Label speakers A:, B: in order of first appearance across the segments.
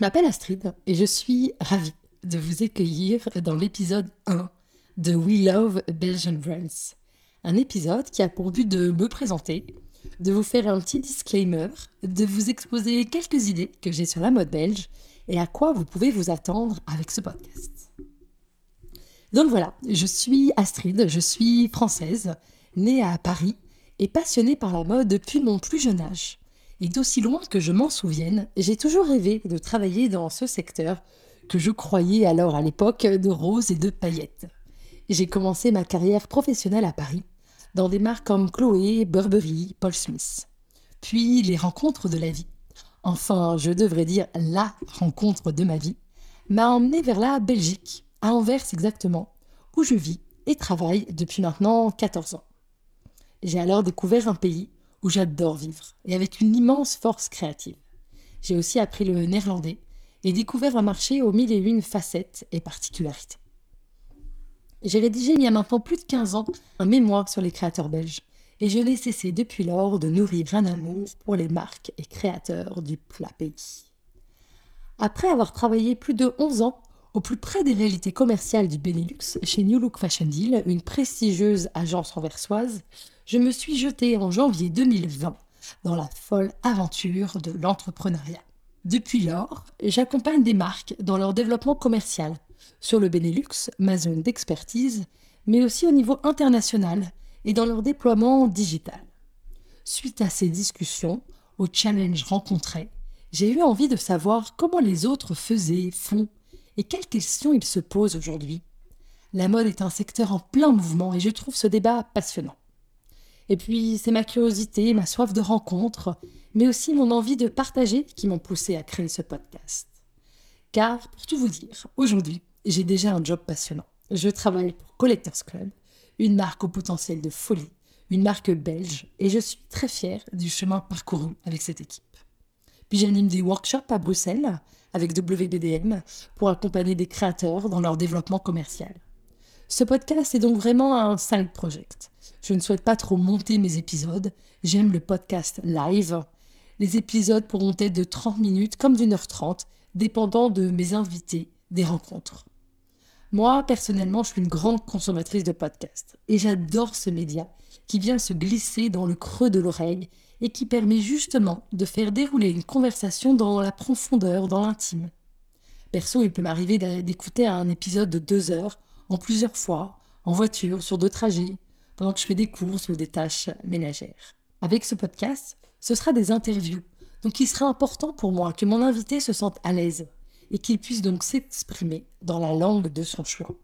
A: je m'appelle Astrid et je suis ravie de vous accueillir dans l'épisode 1 de We Love Belgian Brands. Un épisode qui a pour but de me présenter, de vous faire un petit disclaimer, de vous exposer quelques idées que j'ai sur la mode belge et à quoi vous pouvez vous attendre avec ce podcast. Donc voilà, je suis Astrid, je suis française, née à Paris et passionnée par la mode depuis mon plus jeune âge. Et d'aussi loin que je m'en souvienne, j'ai toujours rêvé de travailler dans ce secteur que je croyais alors à l'époque de roses et de paillettes. J'ai commencé ma carrière professionnelle à Paris, dans des marques comme Chloé, Burberry, Paul Smith. Puis les rencontres de la vie, enfin je devrais dire la rencontre de ma vie, m'a emmené vers la Belgique, à Anvers exactement, où je vis et travaille depuis maintenant 14 ans. J'ai alors découvert un pays où j'adore vivre et avec une immense force créative. J'ai aussi appris le néerlandais et découvert un marché aux mille et une facettes et particularités. J'ai rédigé il y a maintenant plus de 15 ans un mémoire sur les créateurs belges et je n'ai cessé depuis lors de nourrir un amour pour les marques et créateurs du plat pays. Après avoir travaillé plus de 11 ans au plus près des réalités commerciales du Benelux, chez New Look Fashion Deal, une prestigieuse agence anversoise, je me suis jetée en janvier 2020 dans la folle aventure de l'entrepreneuriat. Depuis lors, j'accompagne des marques dans leur développement commercial, sur le Benelux, ma zone d'expertise, mais aussi au niveau international et dans leur déploiement digital. Suite à ces discussions, aux challenges rencontrés, j'ai eu envie de savoir comment les autres faisaient, font et quelles questions il se pose aujourd'hui. La mode est un secteur en plein mouvement et je trouve ce débat passionnant. Et puis, c'est ma curiosité, ma soif de rencontre, mais aussi mon envie de partager qui m'ont poussé à créer ce podcast. Car, pour tout vous dire, aujourd'hui, j'ai déjà un job passionnant. Je travaille pour Collectors Club, une marque au potentiel de folie, une marque belge, et je suis très fière du chemin parcouru avec cette équipe. Puis j'anime des workshops à Bruxelles avec WBDM pour accompagner des créateurs dans leur développement commercial. Ce podcast est donc vraiment un side project. Je ne souhaite pas trop monter mes épisodes. J'aime le podcast live. Les épisodes pourront être de 30 minutes comme d'une heure 30, dépendant de mes invités, des rencontres. Moi, personnellement, je suis une grande consommatrice de podcasts et j'adore ce média qui vient se glisser dans le creux de l'oreille et qui permet justement de faire dérouler une conversation dans la profondeur, dans l'intime. Perso, il peut m'arriver d'écouter un épisode de deux heures, en plusieurs fois, en voiture, sur deux trajets, pendant que je fais des courses ou des tâches ménagères. Avec ce podcast, ce sera des interviews, donc il sera important pour moi que mon invité se sente à l'aise et qu'il puisse donc s'exprimer dans la langue de son choix.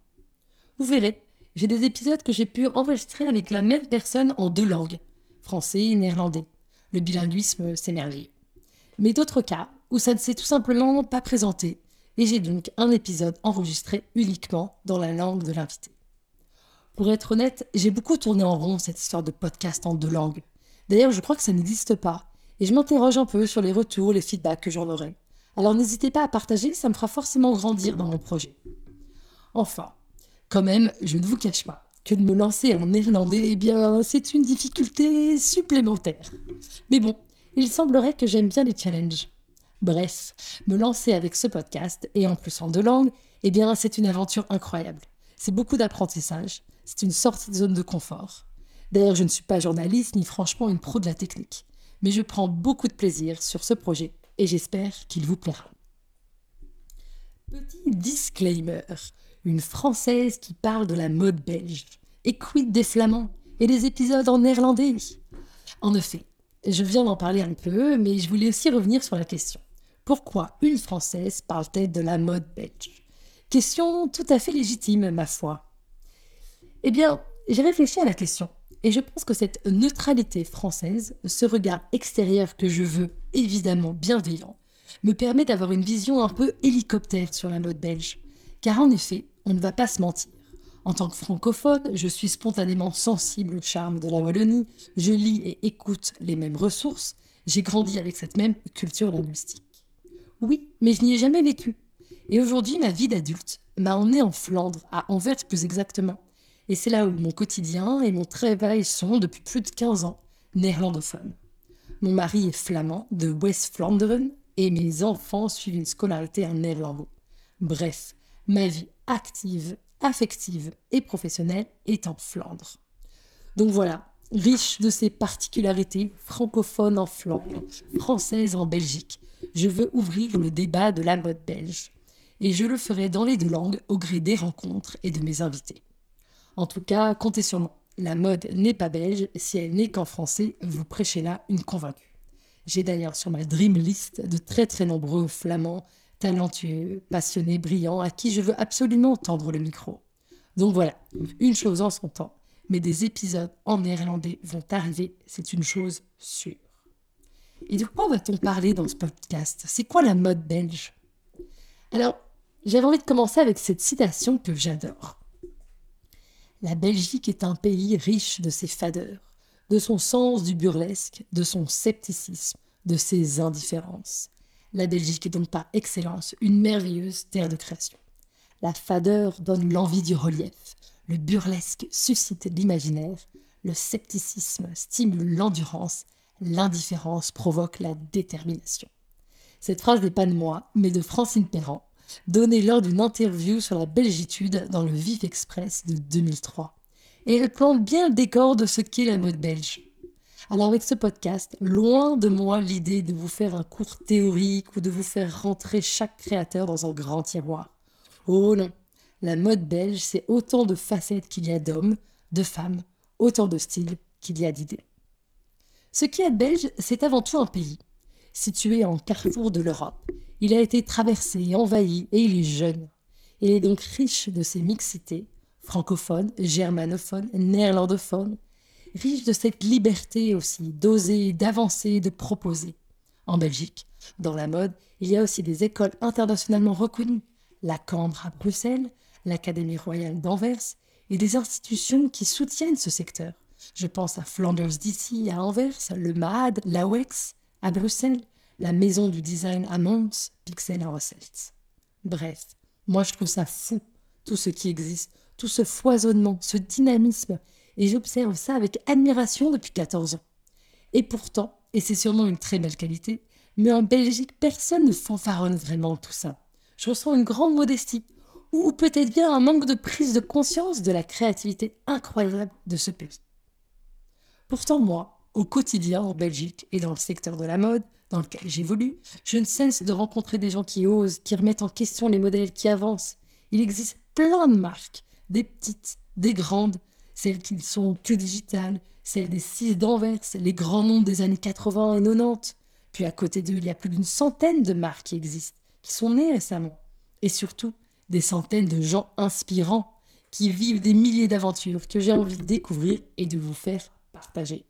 A: Vous verrez, j'ai des épisodes que j'ai pu enregistrer avec la même personne en deux langues, français et néerlandais le bilinguisme, c'est merveilleux. Mais d'autres cas où ça ne s'est tout simplement pas présenté, et j'ai donc un épisode enregistré uniquement dans la langue de l'invité. Pour être honnête, j'ai beaucoup tourné en rond cette histoire de podcast en deux langues. D'ailleurs, je crois que ça n'existe pas, et je m'interroge un peu sur les retours, les feedbacks que j'en aurai. Alors n'hésitez pas à partager, ça me fera forcément grandir dans mon projet. Enfin, quand même, je ne vous cache pas que de me lancer en néerlandais, eh bien, c'est une difficulté supplémentaire. Mais bon, il semblerait que j'aime bien les challenges. Bref, me lancer avec ce podcast, et en plus en deux langues, eh bien, c'est une aventure incroyable. C'est beaucoup d'apprentissage, c'est une sorte de zone de confort. D'ailleurs, je ne suis pas journaliste ni franchement une pro de la technique, mais je prends beaucoup de plaisir sur ce projet et j'espère qu'il vous plaira. Petit disclaimer. une Française qui parle de la mode belge. Et quid des Flamands et des épisodes en néerlandais? En effet, je viens d'en parler un peu, mais je voulais aussi revenir sur la question. Pourquoi une Française parle-t-elle de la mode belge? Question tout à fait légitime, ma foi. Eh bien, j'ai réfléchi à la question, et je pense que cette neutralité française, ce regard extérieur que je veux évidemment bienveillant, me permet d'avoir une vision un peu hélicoptère sur la mode belge. Car en effet, on ne va pas se mentir. En tant que francophone, je suis spontanément sensible au charme de la Wallonie, je lis et écoute les mêmes ressources, j'ai grandi avec cette même culture linguistique. Oui, mais je n'y ai jamais vécu. Et aujourd'hui, ma vie d'adulte m'a emmené en Flandre, à Anvers plus exactement. Et c'est là où mon quotidien et mon travail sont depuis plus de 15 ans néerlandophones. Mon mari est flamand de West Flanderen et mes enfants suivent une scolarité en néerlandais. Bref, ma vie active, affective et professionnelle est en Flandre. Donc voilà, riche de ses particularités, francophone en Flandre, française en Belgique, je veux ouvrir le débat de la mode belge. Et je le ferai dans les deux langues au gré des rencontres et de mes invités. En tout cas, comptez sur moi. La mode n'est pas belge, si elle n'est qu'en français, vous prêchez là une convaincue. J'ai d'ailleurs sur ma dream list de très très nombreux flamands, talentueux, passionnés, brillants, à qui je veux absolument tendre le micro. Donc voilà, une chose en son temps, mais des épisodes en néerlandais vont arriver, c'est une chose sûre. Et de quoi va-t-on parler dans ce podcast? C'est quoi la mode belge? Alors, j'avais envie de commencer avec cette citation que j'adore. La Belgique est un pays riche de ses fadeurs, de son sens du burlesque, de son scepticisme, de ses indifférences. La Belgique est donc par excellence une merveilleuse terre de création. La fadeur donne l'envie du relief, le burlesque suscite l'imaginaire, le scepticisme stimule l'endurance, l'indifférence provoque la détermination. Cette phrase n'est pas de moi, mais de Francine Perrand, donnée lors d'une interview sur la belgitude dans le Vif Express de 2003. Et elle plante bien le décor de ce qu'est la mode belge. Alors avec ce podcast, loin de moi l'idée de vous faire un cours théorique ou de vous faire rentrer chaque créateur dans un grand tiroir. Oh non, la mode belge, c'est autant de facettes qu'il y a d'hommes, de femmes, autant de styles qu'il y a d'idées. Ce qui est belge, c'est avant tout un pays. Situé en carrefour de l'Europe, il a été traversé, envahi et il est jeune. Il est donc riche de ses mixités, francophones, germanophones, néerlandophones, riche de cette liberté aussi d'oser, d'avancer, de proposer. En Belgique, dans la mode, il y a aussi des écoles internationalement reconnues, la Cambre à Bruxelles, l'Académie royale d'Anvers, et des institutions qui soutiennent ce secteur. Je pense à Flanders DC à Anvers, le MAD, la WEX à Bruxelles, la Maison du Design à Mons, Pixel à Rosselt. Bref, moi je trouve ça fou, tout ce qui existe, tout ce foisonnement, ce dynamisme, et j'observe ça avec admiration depuis 14 ans. Et pourtant, et c'est sûrement une très belle qualité, mais en Belgique, personne ne fanfaronne vraiment tout ça. Je ressens une grande modestie, ou peut-être bien un manque de prise de conscience de la créativité incroyable de ce pays. Pourtant, moi, au quotidien en Belgique et dans le secteur de la mode, dans lequel j'évolue, je ne cesse de rencontrer des gens qui osent, qui remettent en question les modèles qui avancent. Il existe plein de marques, des petites, des grandes, celles qui sont que digitales, celles des six d'Anvers, les grands noms des années 80 et 90. Puis à côté d'eux, il y a plus d'une centaine de marques qui existent, qui sont nées récemment. Et surtout, des centaines de gens inspirants qui vivent des milliers d'aventures que j'ai envie de découvrir et de vous faire partager.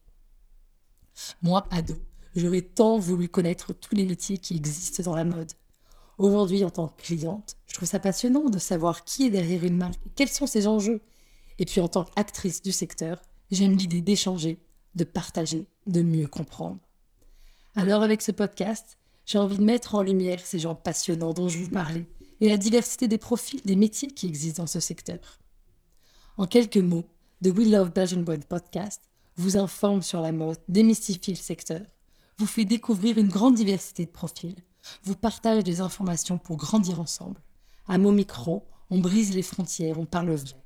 A: Moi, ado, j'aurais tant voulu connaître tous les métiers qui existent dans la mode. Aujourd'hui, en tant que cliente, je trouve ça passionnant de savoir qui est derrière une marque, quels sont ses enjeux. Et puis en tant qu'actrice du secteur, j'aime l'idée d'échanger, de partager, de mieux comprendre. Alors avec ce podcast, j'ai envie de mettre en lumière ces gens passionnants dont je vous parlais et la diversité des profils, des métiers qui existent dans ce secteur. En quelques mots, The We Love Belgian Brand podcast vous informe sur la mode, démystifie le secteur, vous fait découvrir une grande diversité de profils, vous partage des informations pour grandir ensemble. À mon micro, on brise les frontières, on parle vrai.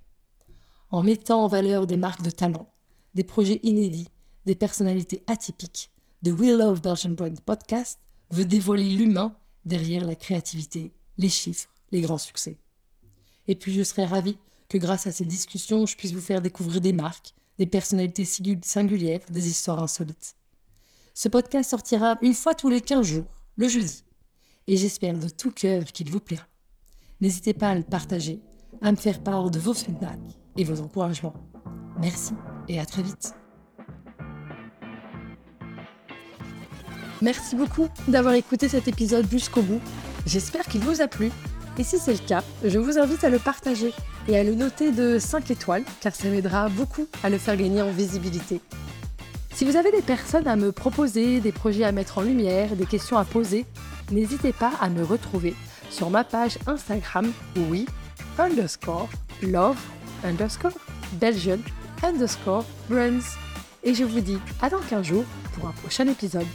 A: En mettant en valeur des marques de talent, des projets inédits, des personnalités atypiques, The We Love Belgian Brand podcast veut dévoiler l'humain derrière la créativité, les chiffres, les grands succès. Et puis je serai ravie que grâce à ces discussions, je puisse vous faire découvrir des marques, des personnalités singulières, des histoires insolites. Ce podcast sortira une fois tous les 15 jours, le jeudi. Et j'espère de tout cœur qu'il vous plaira. N'hésitez pas à le partager, à me faire part de vos feedbacks et vos encouragements. Merci et à très vite. Merci beaucoup d'avoir écouté cet épisode jusqu'au bout. J'espère qu'il vous a plu. Et si c'est le cas, je vous invite à le partager et à le noter de 5 étoiles, car ça m'aidera beaucoup à le faire gagner en visibilité. Si vous avez des personnes à me proposer, des projets à mettre en lumière, des questions à poser, n'hésitez pas à me retrouver sur ma page Instagram, oui, underscore, love, underscore, Belgian, underscore, runs. Et je vous dis à dans 15 jours pour un prochain épisode.